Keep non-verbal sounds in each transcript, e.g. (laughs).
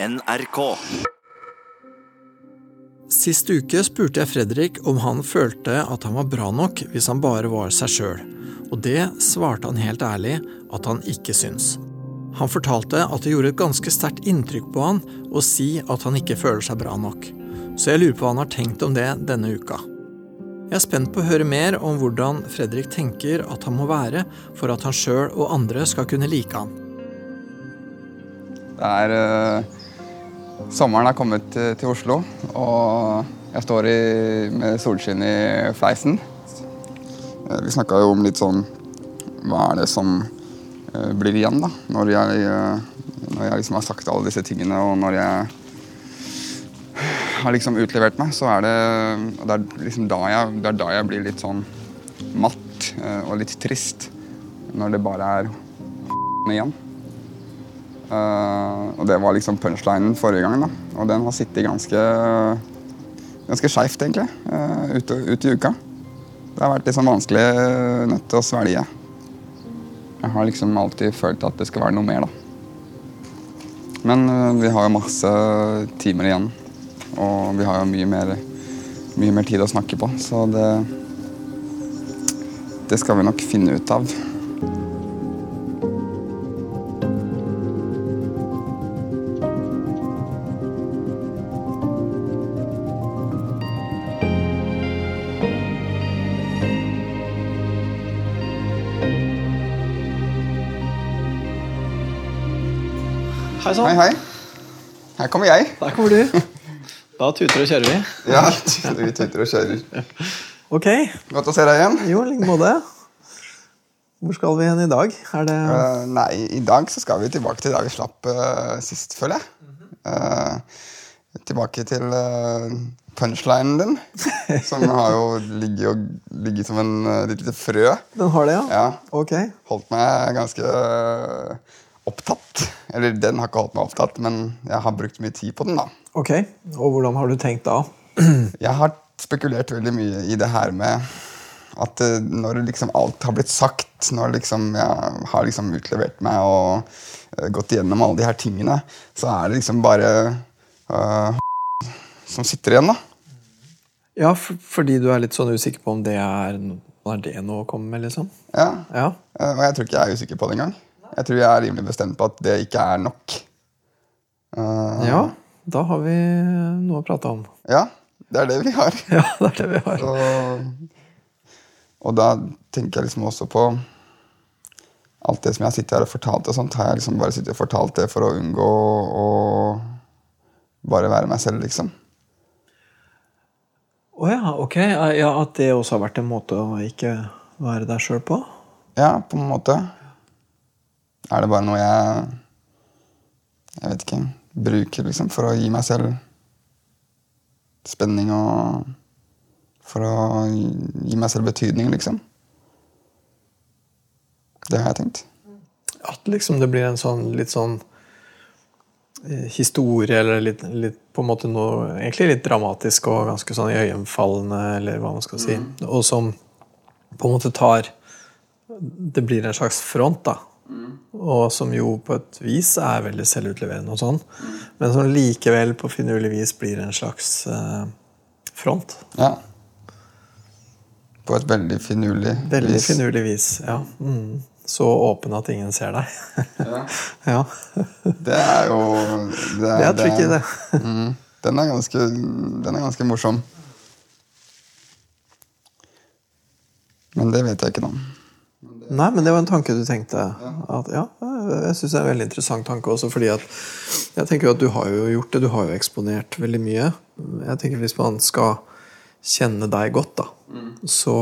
NRK. Sist uke spurte jeg Fredrik om han følte at han var bra nok hvis han bare var seg sjøl, og det svarte han helt ærlig at han ikke syns. Han fortalte at det gjorde et ganske sterkt inntrykk på han å si at han ikke føler seg bra nok, så jeg lurer på hva han har tenkt om det denne uka. Jeg er spent på å høre mer om hvordan Fredrik tenker at han må være for at han sjøl og andre skal kunne like han. Det er eh, Sommeren er kommet til, Oslo, og jeg står i, med solskinn i fleisen. Eh, Vi snakka jo om litt sånn Hva er det som eh, blir igjen, da? Når jeg, eh, når jeg liksom har sagt alle disse tingene, og når jeg har liksom utlevert meg, så er det Det er liksom da jeg, det er da jeg blir litt sånn matt og litt trist. Når det bare er igjen. Eh, og det var liksom punchlinen forrige gang, da. Og den har sittet ganske ganske skeivt, egentlig, ut, ut i uka. Det har vært litt sånn vanskelig uh, nødt til å svelge. Jeg har liksom alltid følt at det skal være noe mer, da. Men vi har jo masse timer igjen. Og vi har jo mye mer, mye mer tid å snakke på, så det Det skal vi nok finne ut av. Hei. Hei, hei. Her kommer jeg. Der kommer du. (laughs) Da tuter og kjører vi. Ja, vi tuter og kjører. Ok. Godt å se deg igjen. Jo, i like måte. Hvor skal vi hen i dag? Det Uh, nei, i dag så skal vi tilbake til da vi slapp uh, sist, føler jeg. Uh, tilbake til punchlinen din, (laughs) som har jo ligget, og, ligget som en uh, lite frø. Den har det, ja? Ja, Ok. holdt meg ganske opptatt. Eller den har ikke holdt meg opptatt, men jeg har brukt mye tid på den, da. Ok, Og hvordan har du tenkt da? (clears throat) Jeg har spekulert veldig mye i det her med at eh, når liksom alt har blitt sagt, når liksom jeg har liksom utlevert meg og eh, gått igjennom alle de her tingene, så er det liksom bare uh, som sitter igjen, da. Ja, for, fordi du er litt sånn usikker på om det er, er det noe å komme med, liksom? Ja. Ja. Og jeg tror ikke jeg er usikker på det engang. Jeg tror jeg er rimelig bestemt på at det ikke er nok. Uh, ja, da har vi noe å prate om. ja, det er det vi har. (laughs) Ja, det er det vi har. Og, og da tenker jeg liksom også på alt det som jeg har sittet her og fortalt. og sånt, Har jeg liksom bare sittet og fortalt det for å unngå å bare være meg selv, liksom. Å ja, ok. Ja, At det også har vært en måte å ikke være deg sjøl på? Ja, på en måte. Er det bare noe jeg Jeg vet ikke bruker liksom for å gi meg selv spenning og For å gi meg selv betydning, liksom. Det har jeg tenkt. At liksom det blir en sånn litt sånn eh, historie, eller litt, litt på en måte noe egentlig litt dramatisk og ganske sånn iøynefallende, eller hva man skal si. Og som på en måte tar Det blir en slags front, da. Og som jo på et vis er veldig selvutleverende og sånn. Men som likevel på finurlig vis blir en slags eh, front. Ja. På et veldig finurlig vis. Veldig finurlig vis, ja. Mm. Så åpen at ingen ser deg. ja. (laughs) Det er jo Det Det er tricky, det. Mm, den, er ganske, den er ganske morsom. Men det vet jeg ikke, da. Nei, men det var en tanke du tenkte. At, ja, jeg syns det er en veldig interessant tanke også, fordi at jeg tenker jo at du har jo gjort det. Du har jo eksponert veldig mye. Jeg tenker Hvis man skal kjenne deg godt, da, så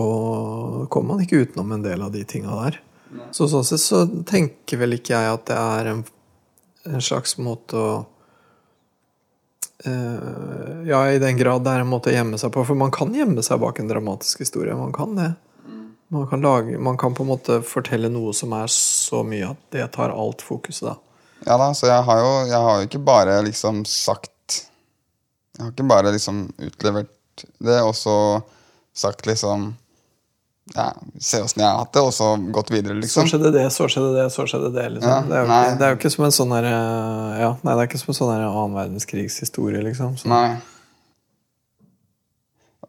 kommer man ikke utenom en del av de tinga der. Så sånn sett så tenker vel ikke jeg at det er en, en slags måte å eh, Ja, i den grad det er en måte å gjemme seg på. For man kan gjemme seg bak en dramatisk historie. Man kan det. Man kan, lage, man kan på en måte fortelle noe som er så mye at det tar alt fokuset, da. Ja da, så jeg har jo, jeg har jo ikke bare liksom sagt Jeg har ikke bare liksom utlevert det, og så sagt liksom ja, se åssen jeg har hatt det, og så gått videre, liksom. Så skjedde det, så skjedde det, så skjedde det. Liksom. Ja, det, er jo det er jo ikke som en sånn eh, ja, nei, det er ikke som en sånn annen verdenskrigshistorie, liksom. Så, Nei.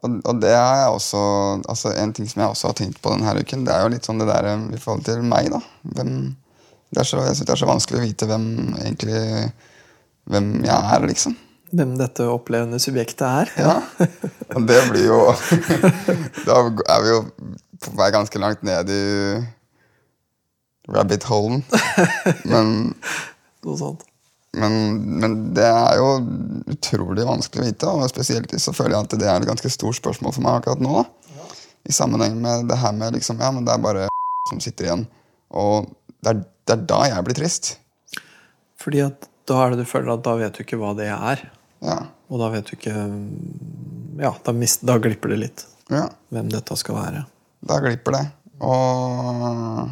Og, og det har jeg også altså En ting som jeg også har tenkt på denne uken, det er jo litt sånn det der eh, i forhold til meg, da. Hvem, det er så, jeg synes det er så vanskelig å vite hvem egentlig Hvem jeg er, liksom. Hvem dette opplevende subjektet er. Ja. (laughs) Og det blir jo (laughs) Da er vi jo på vei ganske langt ned i rabbit holen. (laughs) Men, Noe sånt. Men, men det er jo utrolig vanskelig å vite, og spesielt så føler jeg at det er et ganske stort spørsmål for meg akkurat nå. da. I sammenheng med det her med liksom, ja, men det er bare (laughs) som sitter igjen. Og det er, det er da jeg blir trist. Fordi at da er det du føler at da vet du ikke hva det er. Ja. Og da vet du ikke Ja, da, mist, da glipper det litt ja. hvem dette skal være. Da glipper det. Og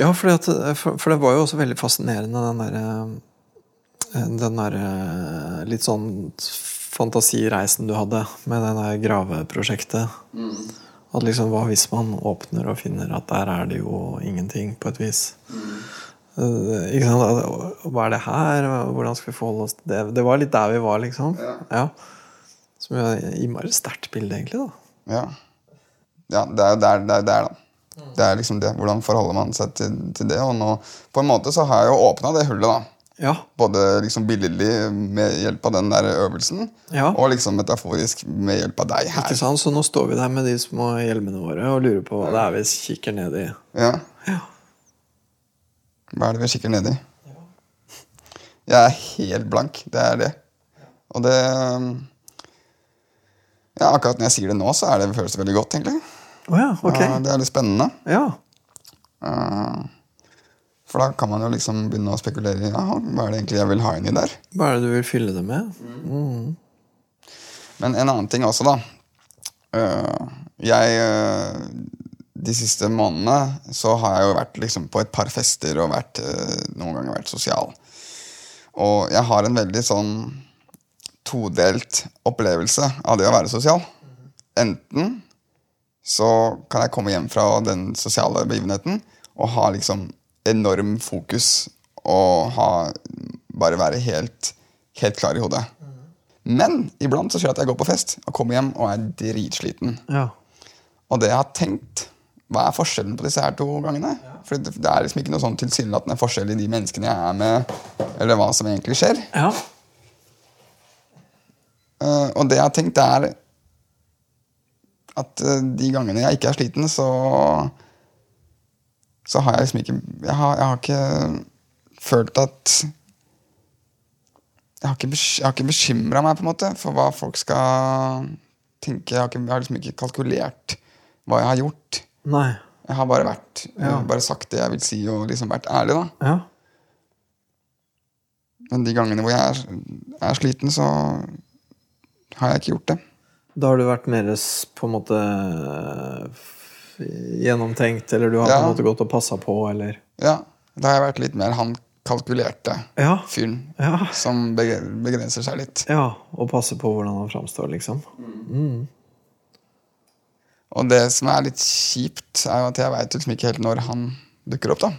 Ja, at, for, for det var jo også veldig fascinerende, den derre Den derre litt sånn fantasireisen du hadde med det der graveprosjektet. At liksom, hva hvis man åpner og finner at der er det jo ingenting, på et vis? Mm. Hva er det her? Hvordan skal vi forholde oss til det? Det var litt der vi var, liksom. Ja. Som jo er et innmari sterkt bilde, egentlig. da Ja. ja det er jo der, det er der, da. Det er liksom det. Hvordan forholder man seg til, til det? Og nå, på en måte så har jeg jo åpna det hullet, da. Ja. Både liksom billedlig med hjelp av den der øvelsen, Ja. og liksom metaforisk med hjelp av deg her. Ikke sant? Så nå står vi der med de små hjelmene våre og lurer på hva det er vi kikker ned i. Ja. Ja. Hva er det vi kikker ned i? Jeg er helt blank. Det er det. Og det Ja, akkurat når jeg sier det nå, så er det, føles det veldig godt, egentlig. Å ja, okay. Ja, det er litt spennende. Ja. Eh, For da kan man jo liksom begynne å spekulere i ja, hva er det egentlig jeg vil ha inni der. Hva er det du vil fylle det med? Men en annen ting også, da. Eh, Jeg eh, De siste månedene så har jeg jo vært liksom på et par fester og vært, eh, noen ganger vært sosial. Og jeg har en veldig sånn todelt opplevelse av det å være sosial. Enten så kan jeg komme hjem fra den sosiale begivenheten og ha liksom enorm fokus og ha, bare være helt, helt klar i hodet. Men iblant så skjer det at jeg går på fest og kommer hjem og er dritsliten. Ja. Og det jeg har tenkt Hva er forskjellen på disse her to gangene? For det, det er liksom ikke noe sånn tilsynelatende forskjell i de menneskene jeg er med, eller hva som egentlig skjer. ja. Uh, og det jeg har tenkt, er at eh, de gangene jeg ikke er sliten, så Så har jeg liksom ikke Jeg har, jeg har ikke følt at Jeg har ikke, jeg har ikke bekymra meg på en måte for hva folk skal tenke. Jeg har, ikke, jeg har liksom ikke kalkulert hva jeg har gjort. Nei. Jeg har bare vært Ja. bare sagt det jeg vil si, og liksom vært ærlig. da Ja. Men de gangene hvor jeg er, er sliten, så har jeg ikke gjort det. Da har du vært mer på en måte gjennomtenkt, eller du har Ja. på en måte gått og passa på, eller Ja, Da har jeg vært litt mer han kalkulerte Ja. fyren Ja. som begrenser seg litt. ja. Og passer på hvordan han framstår, liksom. Og det som er litt kjipt, er jo at jeg veit liksom ikke helt når han dukker opp. da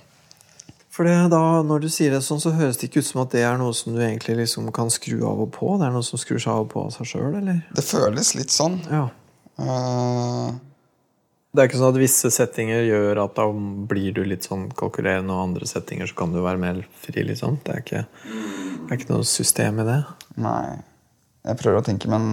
For det, da, når du sier det sånn, så høres det ikke ut som at det er noe som du egentlig liksom kan skru av og på? Det er noe som skrur seg av og på av seg sjøl, eller? Det føles litt sånn. Ja. Uh... Det er ikke sånn at visse settinger gjør at da blir du litt sånn kalkulerende, og andre settinger så kan du være mer fri, liksom. Det er ikke, det er ikke noe system i det. nei. Jeg prøver å tenke, men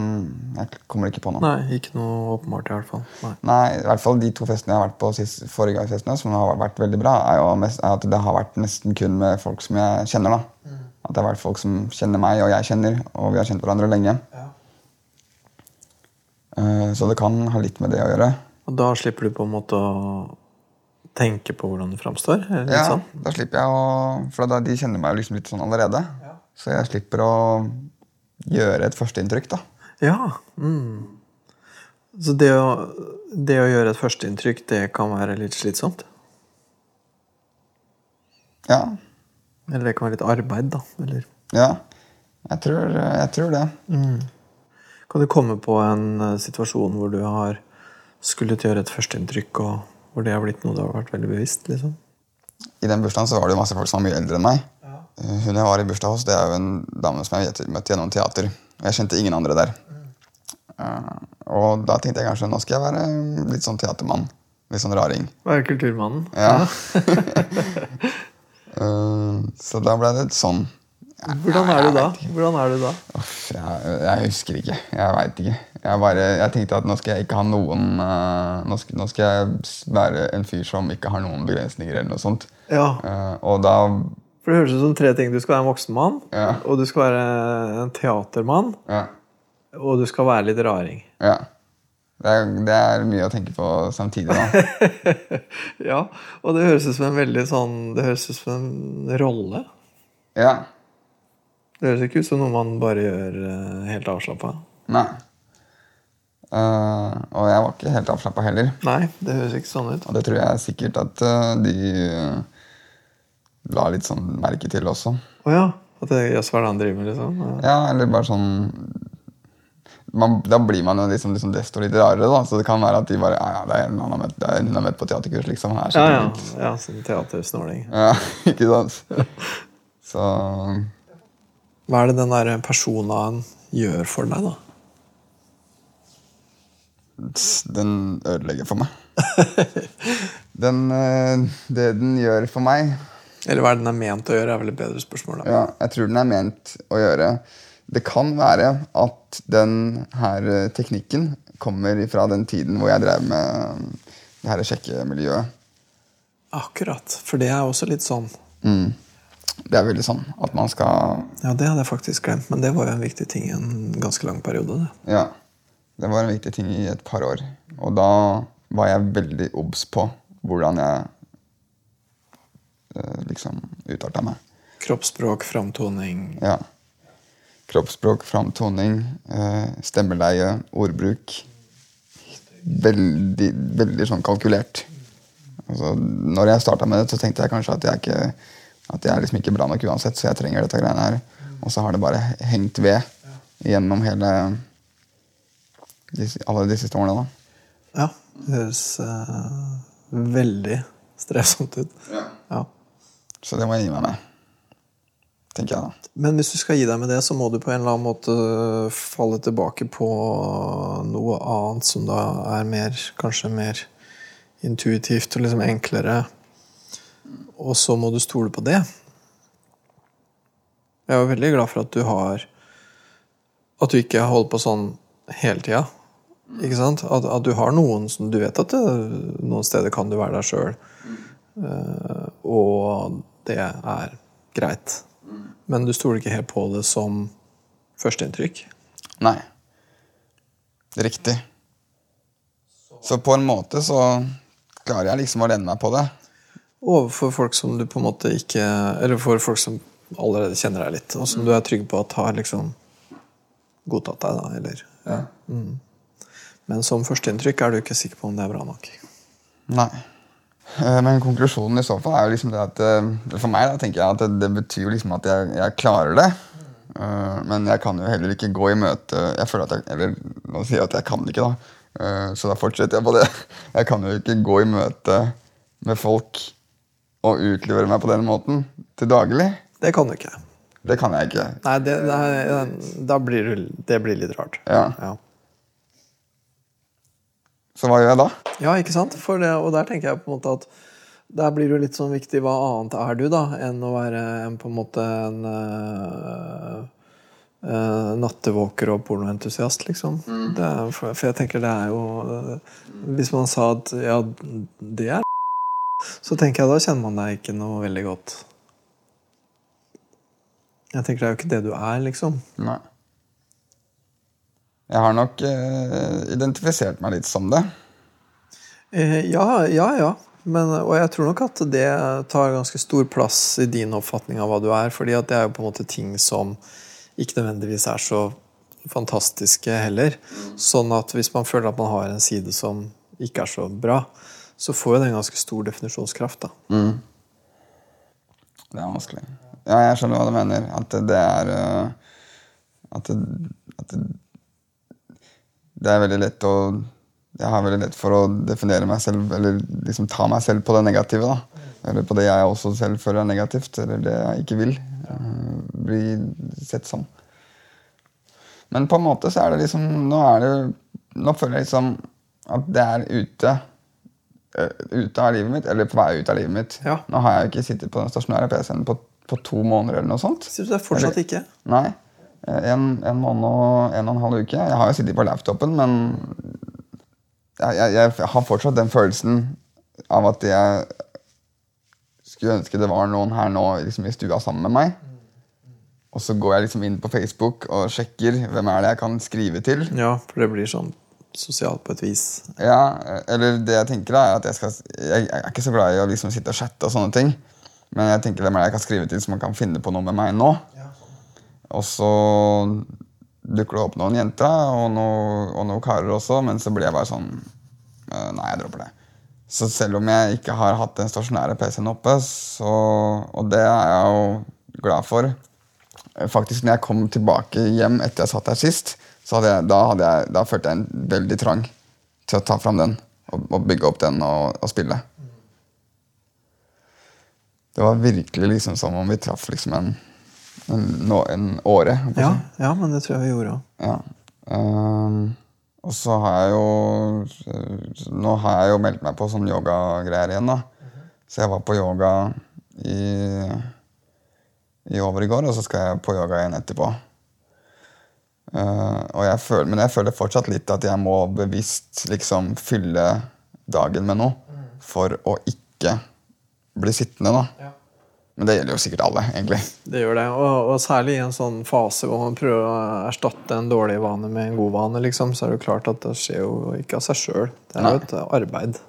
jeg kommer ikke på noe. Nei, ikke noe åpenbart i hvert fall. Nei. Nei, i hvert fall De to festene jeg har vært på sist, forrige festene, som har vært veldig bra, er jo mest, er at det har vært nesten kun med folk som jeg kjenner. da. At det har vært folk som kjenner meg, og jeg kjenner, og vi har kjent hverandre lenge. Eh, Så det kan ha litt med det å gjøre. Og da slipper du på en måte å tenke på hvordan du framstår? Ja, sånn? da slipper jeg å For da, de kjenner meg liksom litt sånn allerede. Så jeg slipper å gjøre et førsteinntrykk, da. Ja. Mm. Så det å, det å gjøre et førsteinntrykk, det kan være litt slitsomt? Ja. Eller det kan være litt arbeid, da? Eller Ja. Jeg tror, jeg tror det. kan du komme på en eh, situasjon hvor du har skulle til å gjøre et førsteinntrykk, og hvor det har blitt noe du har vært veldig bevisst? liksom? I den bursdagen så var det jo masse folk som var mye eldre enn meg. Hun jeg var i bursdag hos, det er jo en dame som jeg møtte gjennom teater. Og jeg kjente ingen andre der. Eh, og da tenkte jeg kanskje nå skal jeg være litt sånn teatermann. Litt sånn raring. Være kulturmannen? Ja. (laughs) Eh, så da ble det sånn. Hvordan er du da? Hvordan er du da? Uff, jeg, jeg husker ikke. Jeg veit ikke. Jeg, bare, jeg tenkte at nå skal jeg ikke ha noen uh, nå, skal, nå skal jeg være en fyr som ikke har noen begrensninger eller noe sånt. Ja, Uh, og da for Det høres ut som tre ting. Du skal være en voksen mann, Ja. og du skal være en teatermann, Ja. og du skal være litt raring. ja. Det, er, det er mye å tenke på samtidig, da. (laughs) Ja, og det høres ut som en veldig sånn Det høres ut som en rolle. Ja. Det høres ikke ut som noe man bare gjør eh, helt avslappa. Nei. Uh, og jeg var ikke helt avslappa heller. Nei, det høres ikke sånn ut. Og det tror jeg sikkert at uh, de eh, la litt sånn merke til også. Å ja. At jøss, hva er det han driver med, liksom? Ja. Eller bare sånn man, Da blir man jo liksom, liksom desto litt rarere, da. Så det kan være at de bare Ja, ja, det er en hun har møtt på teaterkurs, liksom. Her, Ja, ja. litt. ja som teatersnåling. ja. (laughs) Ikke sant? Så Hva er det den der personaen gjør for deg, da? den ødelegger for meg. (laughs) Den, eh, det den gjør for meg Eller hva er den er ment å gjøre, er vel et bedre spørsmål. da. Ja, jeg tror den er ment å gjøre. Det kan være at den her eh, teknikken kommer fra den tiden hvor jeg drev med det her sjekkemiljøet. Akkurat. For det er også litt sånn Mm. Det er veldig sånn at man skal Ja, det hadde jeg faktisk glemt, men det var jo en viktig ting i en ganske lang periode. det. Ja. Det var en viktig ting i et par år. Og da var jeg veldig obs på hvordan jeg eh, liksom utarta meg. Kroppsspråk, framtoning Ja. Kroppsspråk, framtoning, eh, stemmeleie, ordbruk. Veldig, veldig sånn kalkulert. Altså, når jeg starta med det, så tenkte jeg kanskje at jeg, ikke, at jeg er liksom ikke bra nok uansett, så jeg trenger dette greiene her. Og så har det bare hengt ved gjennom hele alle de siste årene. da. Ja, det høres uh, veldig (laughs) strevsomt ut. Ja. Så det må jeg gi meg med. Tenker jeg da. Men hvis du skal gi deg med det, så må du på en eller annen måte falle tilbake på noe annet som da er mer, kanskje mer intuitivt og liksom enklere. Og så må du stole på det. Jeg er veldig glad for at du har At du ikke holder på sånn hele tida. Ikke sant? At, at du har noen som du vet at det, noen steder kan du være deg sjøl. og det er greit. Men du stoler ikke helt på det som førsteinntrykk. Nei. Riktig. Så på en måte så klarer jeg liksom å lene meg på det. Overfor folk som du på en måte ikke Eller for folk som allerede kjenner deg litt, og som du er trygg på at har liksom godtatt deg, da, eller ja. Mm. Men som førsteinntrykk er du ikke sikker på om det er bra nok. Nei. Eh, Men konklusjonen i så fall er jo liksom det at eh, For meg da tenker jeg at det, det betyr jo liksom at jeg, jeg klarer det. Eh, Men jeg kan jo heller ikke gå i møte Jeg føler at jeg, Eller nå sier jeg at jeg kan det ikke, da. Så da fortsetter jeg på det. (laughs) Jeg kan jo ikke gå i møte med folk og utlevere meg på den måten til daglig. Det kan du ikke. Det kan jeg ikke. Nei, det, det, da blir det blir litt rart. Ja. Ja. Så hva gjør jeg da? Ja, ikke sant? Det, og der tenker jeg på en måte at der blir det jo litt sånn viktig hva annet er du, da, enn å være en, på en måte en øh, øh, nattevåker og pornoentusiast, liksom. Det er, for, jeg tenker det er jo øh, Hvis man sa at ja, det er (laughs) så tenker jeg da kjenner man deg ikke noe veldig godt. Jeg tenker det er jo ikke det du er, liksom. Nei. Jeg har nok uh, identifisert meg litt som det. Uh, ja, ja, ja. Men, og jeg tror nok at det tar ganske stor plass i din oppfatning av hva du er. fordi det er jo på en måte ting som ikke nødvendigvis er så fantastiske heller. Sånn at hvis man føler at man har en side som ikke er så bra, så får jo det en ganske stor definisjonskraft. da. Det er vanskelig. Ja, jeg skjønner hva du mener. At det er eh, At det, at det, det er veldig lett å jeg har veldig lett for å definere meg selv, eller liksom ta meg selv på det negative. da. Eller på det jeg også selv føler er negativt, eller det jeg ikke vil uh, bli sett som. Men på en måte så er det liksom Nå er det Nå føler jeg liksom at det er ute uh, ute av livet mitt, eller på vei ut av livet mitt. Ja. Nå har jeg jo ikke sittet på den stasjonære PC-en på, på to måneder eller noe sånt. Syns du det er fortsatt Eller- ikke? Nei. Eh, En, en måned og en og en halv uke. Jeg har jo sittet på laptopen, men jeg, jeg, jeg har fortsatt den følelsen av at jeg skulle ønske det var noen her nå liksom i stua sammen med meg. Og så går jeg liksom inn på Facebook og sjekker hvem er det jeg kan skrive til. Ja, for det blir sånn sosialt på et vis. Ja, eller det jeg tenker er at jeg skal Jeg, jeg er ikke så glad i å liksom sitte og chatte og sånne ting. Men jeg tenker hvem er det jeg kan skrive til som kan finne på noe med meg nå. Og så dukker det opp noen jenter og, noe, og noen karer også, men så blir jeg bare sånn eh, Nei, jeg dropper det. Så selv om jeg ikke har hatt den stasjonære PC-en oppe, så, og det er jeg jo glad for Faktisk, når jeg kom tilbake hjem etter jeg satt der sist, så hadde jeg, da, hadde jeg, da følte jeg en veldig trang til å ta fram den og, og bygge opp den og, og spille. Det var virkelig liksom som om vi traff liksom en, en, nå- en åre. Ja, ja, men det tror jeg vi gjorde òg. Ja. Um, og så har jeg jo Nå har jeg jo meldt meg på sånn yogagreier igjen, da. Så jeg var på yoga i, i over i går, og så skal jeg på yoga igjen etterpå. Uh, og jeg føler, men jeg føler fortsatt litt at jeg må bevisst liksom fylle dagen med noe for å ikke bli sittende, da. Men det gjelder jo sikkert alle, egentlig. Det gjør det, og, og særlig i en sånn fase hvor man prøver å erstatte en dårlig vane med en god vane, liksom, så er det jo klart at det skjer jo ikke av seg sjøl. Det er Nei. jo et arbeid.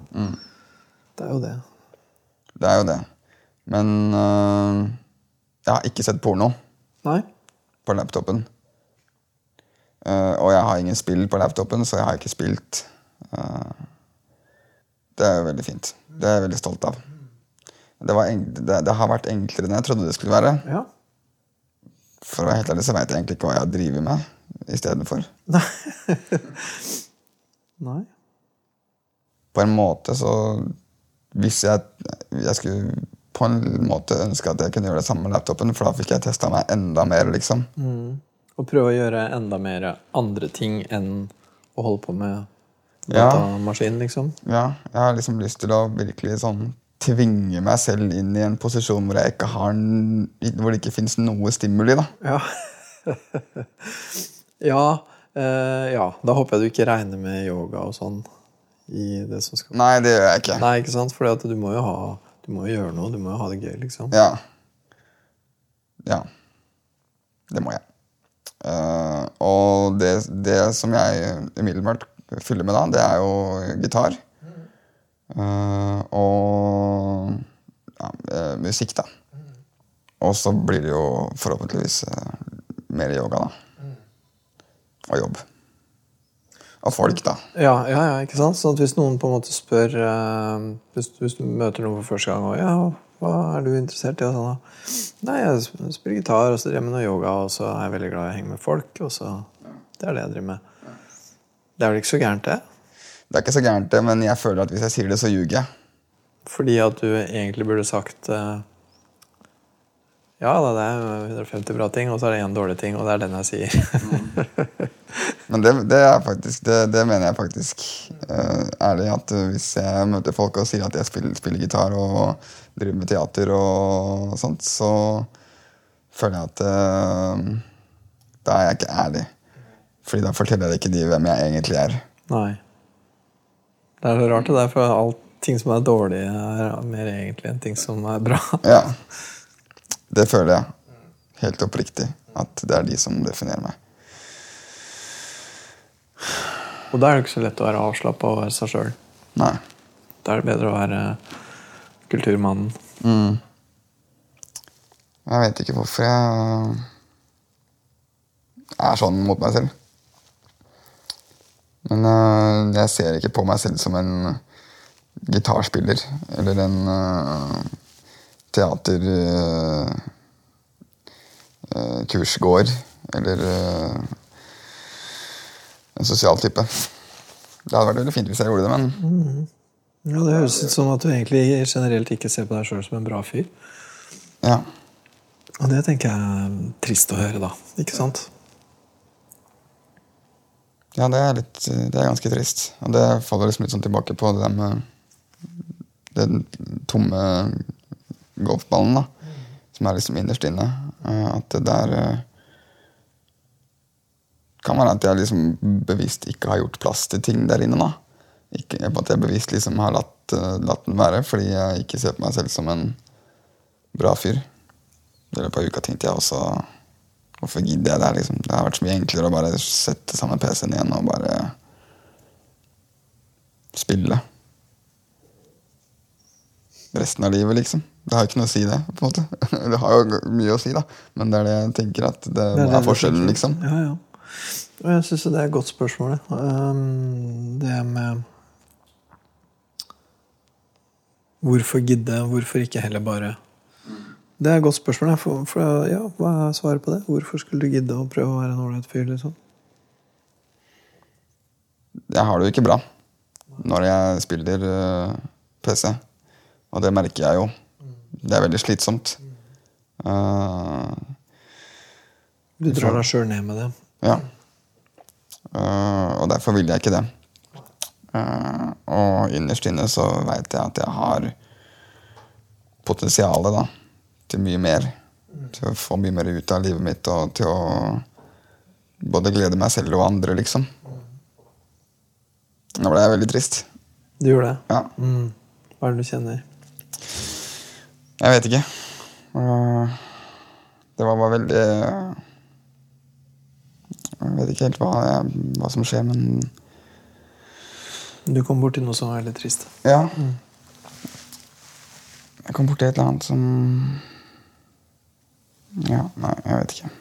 Det er jo det. Det er jo det. Men øh, jeg har ikke sett porno Nei? på laptopen. Uh, og jeg har ingen spill på laptopen, så jeg har ikke spilt. Uh, det er jo veldig fint. Det er jeg veldig stolt av. Det, var det, det har vært enklere enn jeg trodde det skulle være. Ja. For å være helt ærlig så vet jeg egentlig ikke hva jeg driver med istedenfor. (laughs) Nei? På en måte så Hvis jeg, jeg skulle på en måte ønske at jeg kunne gjøre det samme med laptopen, for da fikk jeg testa meg enda mer, liksom. Og prøve å gjøre enda mer andre ting enn å holde på med Ja. liksom. Ja, jeg har liksom lyst til å virkelig sånn tvinge meg selv inn i en posisjon hvor jeg ikke har Hvor det ikke fins noe stimuli, da. Ja. (laughs) ja, eh, ja. Da håper jeg du ikke regner med yoga og sånn i det som skal Nei, det gjør jeg ikke. Nei, ikke sant? For du må jo ha Du må jo gjøre noe. Du må jo ha det gøy, liksom. Ja. Ja. Det må jeg. Uh, og det, det som jeg umiddelbart fyller med da, det er jo gitar. Eh, og ja, eh, musikk, da. Og så blir det jo forhåpentligvis eh, mer yoga, da. Og jobb. Og folk, da. Ja, ja, ja, ikke sant? Sånn at hvis noen på en måte spør eh, hvis, hvis du møter noen for første gang og ja, hva er du interessert i? Og sånn, da? Nei, jeg sp- spiller gitar, og så driver jeg med noe yoga, og så er jeg veldig glad i å henge med folk. Og så, Det er det jeg driver med. Det er vel ikke så gærent, det? Det er ikke så gærent, det, men jeg føler at hvis jeg sier det, så ljuger jeg. Fordi at du egentlig burde sagt eh, Ja da, det er 150 bra ting, og så er det én dårlig ting, og det er den jeg sier. (laughs) Men det, det, er faktisk, det, det mener jeg faktisk uh, ærlig. At eh, hvis jeg møter folk og sier at jeg spiller, spiller gitar og driver med teater og sånt, så føler jeg at uh, da er jeg ikke ærlig. Fordi da forteller jeg ikke de hvem jeg egentlig er. Nei. Det er så rart, det der, for alt ting som er dårlig, er mer egentlig enn ting som er bra. Ja. Det føler jeg. Helt oppriktig. At det er de som definerer meg. Og da er det ikke så lett å være avslappa og være seg sjøl. Da er det bedre å være kulturmannen. Mm. Jeg vet ikke hvorfor jeg er sånn mot meg selv. Men uh, jeg ser ikke på meg selv som en gitarspiller eller en uh, teater uh, øh, eller en sosial type. Det hadde vært veldig fint hvis jeg gjorde det, men Ja, Det høres ut som at du egentlig generelt ikke ser på deg sjøl som en bra fyr. ja. Og det tenker jeg er trist å høre, da. Ikke sant? Ja, det er, litt, det er ganske trist. Og det faller liksom litt sånn tilbake på det med den tomme golfballen, da. Som er liksom innerst inne. Eh, At det der eh, Kan være at jeg liksom bevisst ikke har gjort plass til ting der inne, da. Ikke, at jeg bevisst liksom har latt, eh, latt den være fordi jeg ikke ser på meg selv som en bra fyr. I løpet av uka tenkte jeg også Hvorfor gidder jeg det? liksom? Det har vært så mye enklere å bare sette sammen PC-en igjen og bare spille. Resten av livet, liksom. Det har jo ikke noe å si, det. på en måte. (laughs) Det har jo mye å si, da. Men det er det jeg tenker at det, Det er, du forskjellen, liksom. Ja, ja. Og jeg syns det er et godt spørsmål, det. Um, det med Hvorfor gidde? Hvorfor ikke heller bare Det er et godt spørsmål. For, for, ja, hva er svaret på det? Hvorfor skulle du gidde å prøve å være en ålreit fyr? liksom? Jeg har det jo ikke bra når jeg spiller uh, PC. Og det merker jeg jo. Det er veldig slitsomt. Uh, Du drar deg sjøl ned med det. Ja. Uh, og derfor vil jeg ikke det. Eh, og innerst inne så veit jeg at jeg har potensialet da, til mye mer. Til å få mye mer ut av livet mitt og til å både glede meg selv og andre, liksom. Nå ble jeg veldig trist. Du gjorde det? Ja. Mm. Hva er det du kjenner? Jeg vet ikke. Eh, det var bare veldig Jeg vet ikke helt hva, jeg, hva som skjer, men Du kom borti noe som var veldig trist. Ja. Jeg kom borti et eller annet som Ja, nei, jeg vet ikke.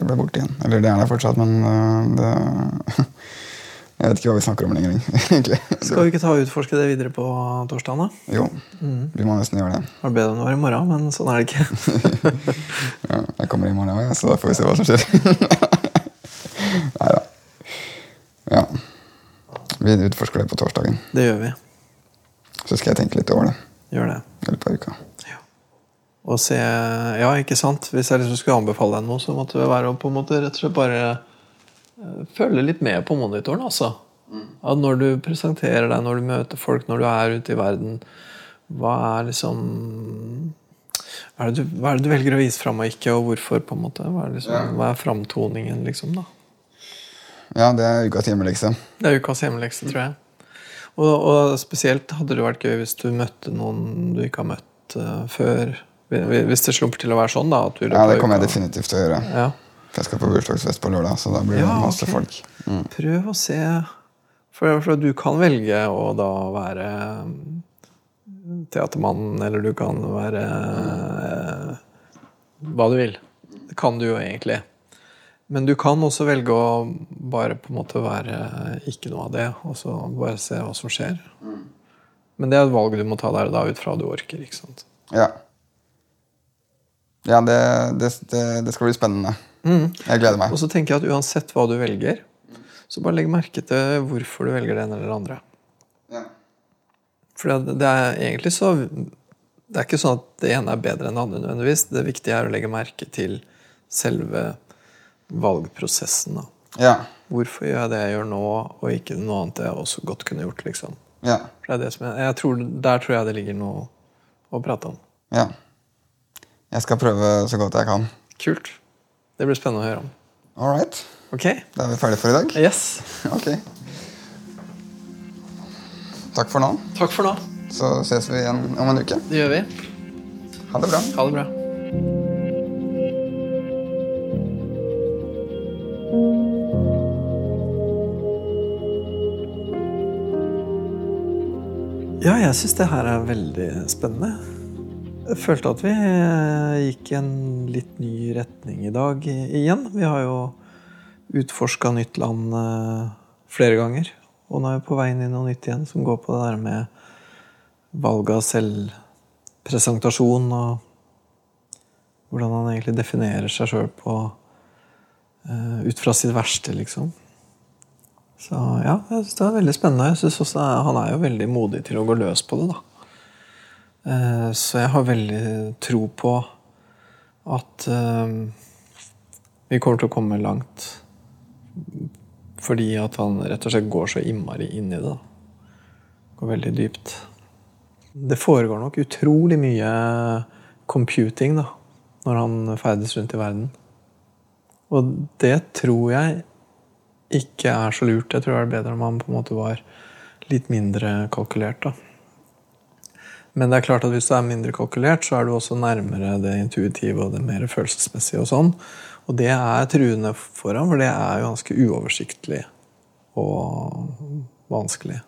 Det ble borte igjen. Eller det er der fortsatt, men øh, det (laughs) Jeg vet ikke hva vi snakker om lenger, (laughs) egentlig. Skal vi ikke ta og utforske det videre på torsdag, da? Jo, vi må nesten gjøre det. Det var bedre enn det var i morgen, men sånn er det ikke. (laughs) Ja, jeg kommer i morgen òg, så da får vi se hva som skjer. Nei da. Ja. Vi utforsker det på torsdagen. Det gjør vi. Så skal jeg tenke litt over det Gjør det. Eller på uka. Og se Ja, ikke sant? Hvis jeg liksom skulle anbefale deg noe, så måtte det være å på en måte rett og slett bare eh, følge litt med på monitoren, altså. At når du presenterer deg, når du møter folk, når du er ute i verden, hva er liksom hva er, det du, er det du velger å vise fram og ikke, og hvorfor? på en måte? Hva er, liksom, hva er framtoningen, liksom? da? Ja, det er ukas hjemmelekse. Det er ukas hjemmelekse, tror jeg. Og, og spesielt hadde det vært gøy hvis du møtte noen du ikke har møtt uh, før. Hvis det slumper til å være sånn, da. At du Ja, det kommer jeg definitivt til å gjøre. Ja. For jeg skal på bursdagsfest på lørdag, så da blir det Ja, masse okay. folk. Mm. Prøv å se for, for du kan velge å da være mm, teatermann, eller du kan være eh, hva du vil. Det kan du jo egentlig. Men du kan også velge å bare på en måte være ikke noe av det, og så bare se hva som skjer. Men det er et valg du må ta der og da ut fra du orker. ikke sant? Ja. Ja, det, det, det, skal bli spennende. Jeg gleder meg. Og så tenker jeg at uansett hva du velger, så bare legg merke til hvorfor du velger det ene eller det andre. Ja. For det, det er egentlig så Det er ikke sånn at det ene er bedre enn det andre nødvendigvis. Det viktige er å legge merke til selve valgprosessen. da. Ja. Hvorfor gjør jeg det jeg gjør nå, og ikke noe annet jeg også godt kunne gjort? liksom. Ja. For det det som jeg, jeg tror, Der tror jeg det ligger noe å prate om. ja. Jeg skal prøve så godt jeg kan. Kult. Det blir spennende å høre om. All right. Okay. Da er vi ferdige for i dag. Yes. (laughs) Ok. Takk for nå. Takk for nå. Så ses vi igjen om en uke. Det gjør vi. Ha det bra. Ha det bra. Ja, jeg syns det her er veldig spennende. Jeg følte at vi eh, gikk i en litt ny retning i dag igjen. Vi har jo utforska nytt land eh, flere ganger. Og nå er vi på vei inn i noe nytt igjen, som går på det der med valg av selvpresentasjon og hvordan han egentlig definerer seg sjøl på eh, ut fra sitt verste, liksom. Så ja, jeg synes det er veldig spennende. Jeg synes også Han er jo veldig modig til å gå løs på det. da. Eh, så jeg har veldig tro på at eh, vi kommer til å komme langt. Fordi at han rett og slett går så innmari inn i det. Går veldig dypt. Det foregår nok utrolig mye computing da, når han ferdes rundt i verden. Og det tror jeg ikke er så lurt. Jeg tror det er bedre om han på en måte var litt mindre kalkulert. da. Men det er klart at hvis du er mindre kalkulert, så er du også nærmere det intuitive og det mer følelsesmessige. Og sånn. Og det er truende for ham, for det er jo ganske uoversiktlig og vanskelig.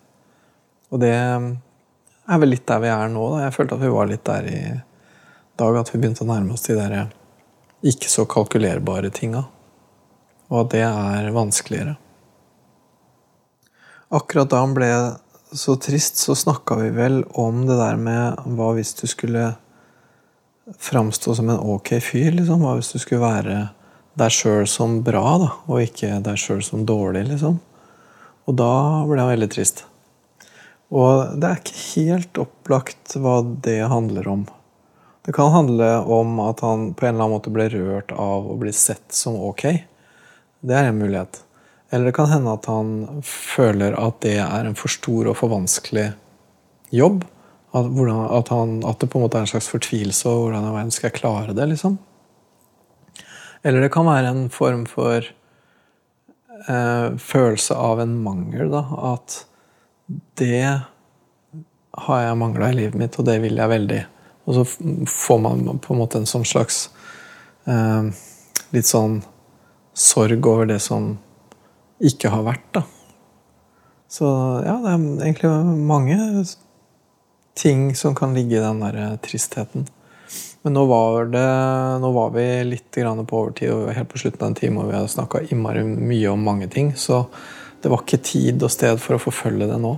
Og det er vel litt der vi er nå. Da. Jeg følte at vi var litt der i dag, at vi begynte å nærme oss de der ikke så kalkulerbare tinga og at det er vanskeligere. Akkurat da han ble så trist, så snakka vi vel om det der med hva hvis du skulle framstå som en ok fyr? liksom? Hva hvis du skulle være deg sjøl som bra, da, og ikke deg sjøl som dårlig, liksom? Og da ble han veldig trist. Og det er ikke helt opplagt hva det handler om. Det kan handle om at han på en eller annen måte ble rørt av å bli sett som ok. Det er en mulighet. Eller det kan hende at han føler at det er en for stor og for vanskelig jobb. At, hvordan, at, han, at det på en måte er en slags fortvilelse over hvordan verden skal jeg klare det. liksom. Eller det kan være en form for eh, følelse av en mangel. da, At det har jeg mangla i livet mitt, og det vil jeg veldig. Og så får man på en måte en sånn slags eh, litt sånn sorg over det som ikke har vært. da. Så ja, det er egentlig mange ting som kan ligge i den der eh, tristheten. Men nå var, det, nå var vi litt på overtid, og helt på slutten av en time, og vi hadde snakka mye om mange ting. Så det var ikke tid og sted for å forfølge det nå.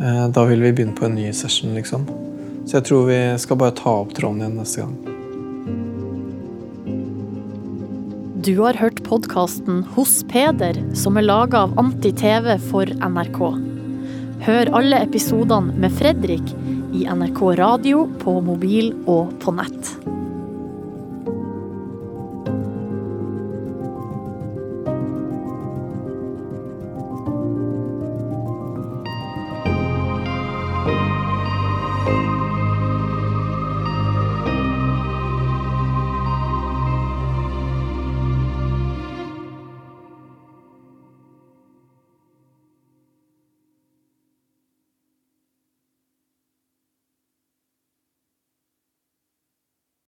Eh, da vil vi begynne på en ny session, liksom. Så jeg tror vi skal bare ta opp tråden igjen neste gang. Du har hørt podkasten Hos Peder, som er laga av Anti-TV for NRK. Hør alle episodene med Fredrik i NRK radio, på mobil og på nett.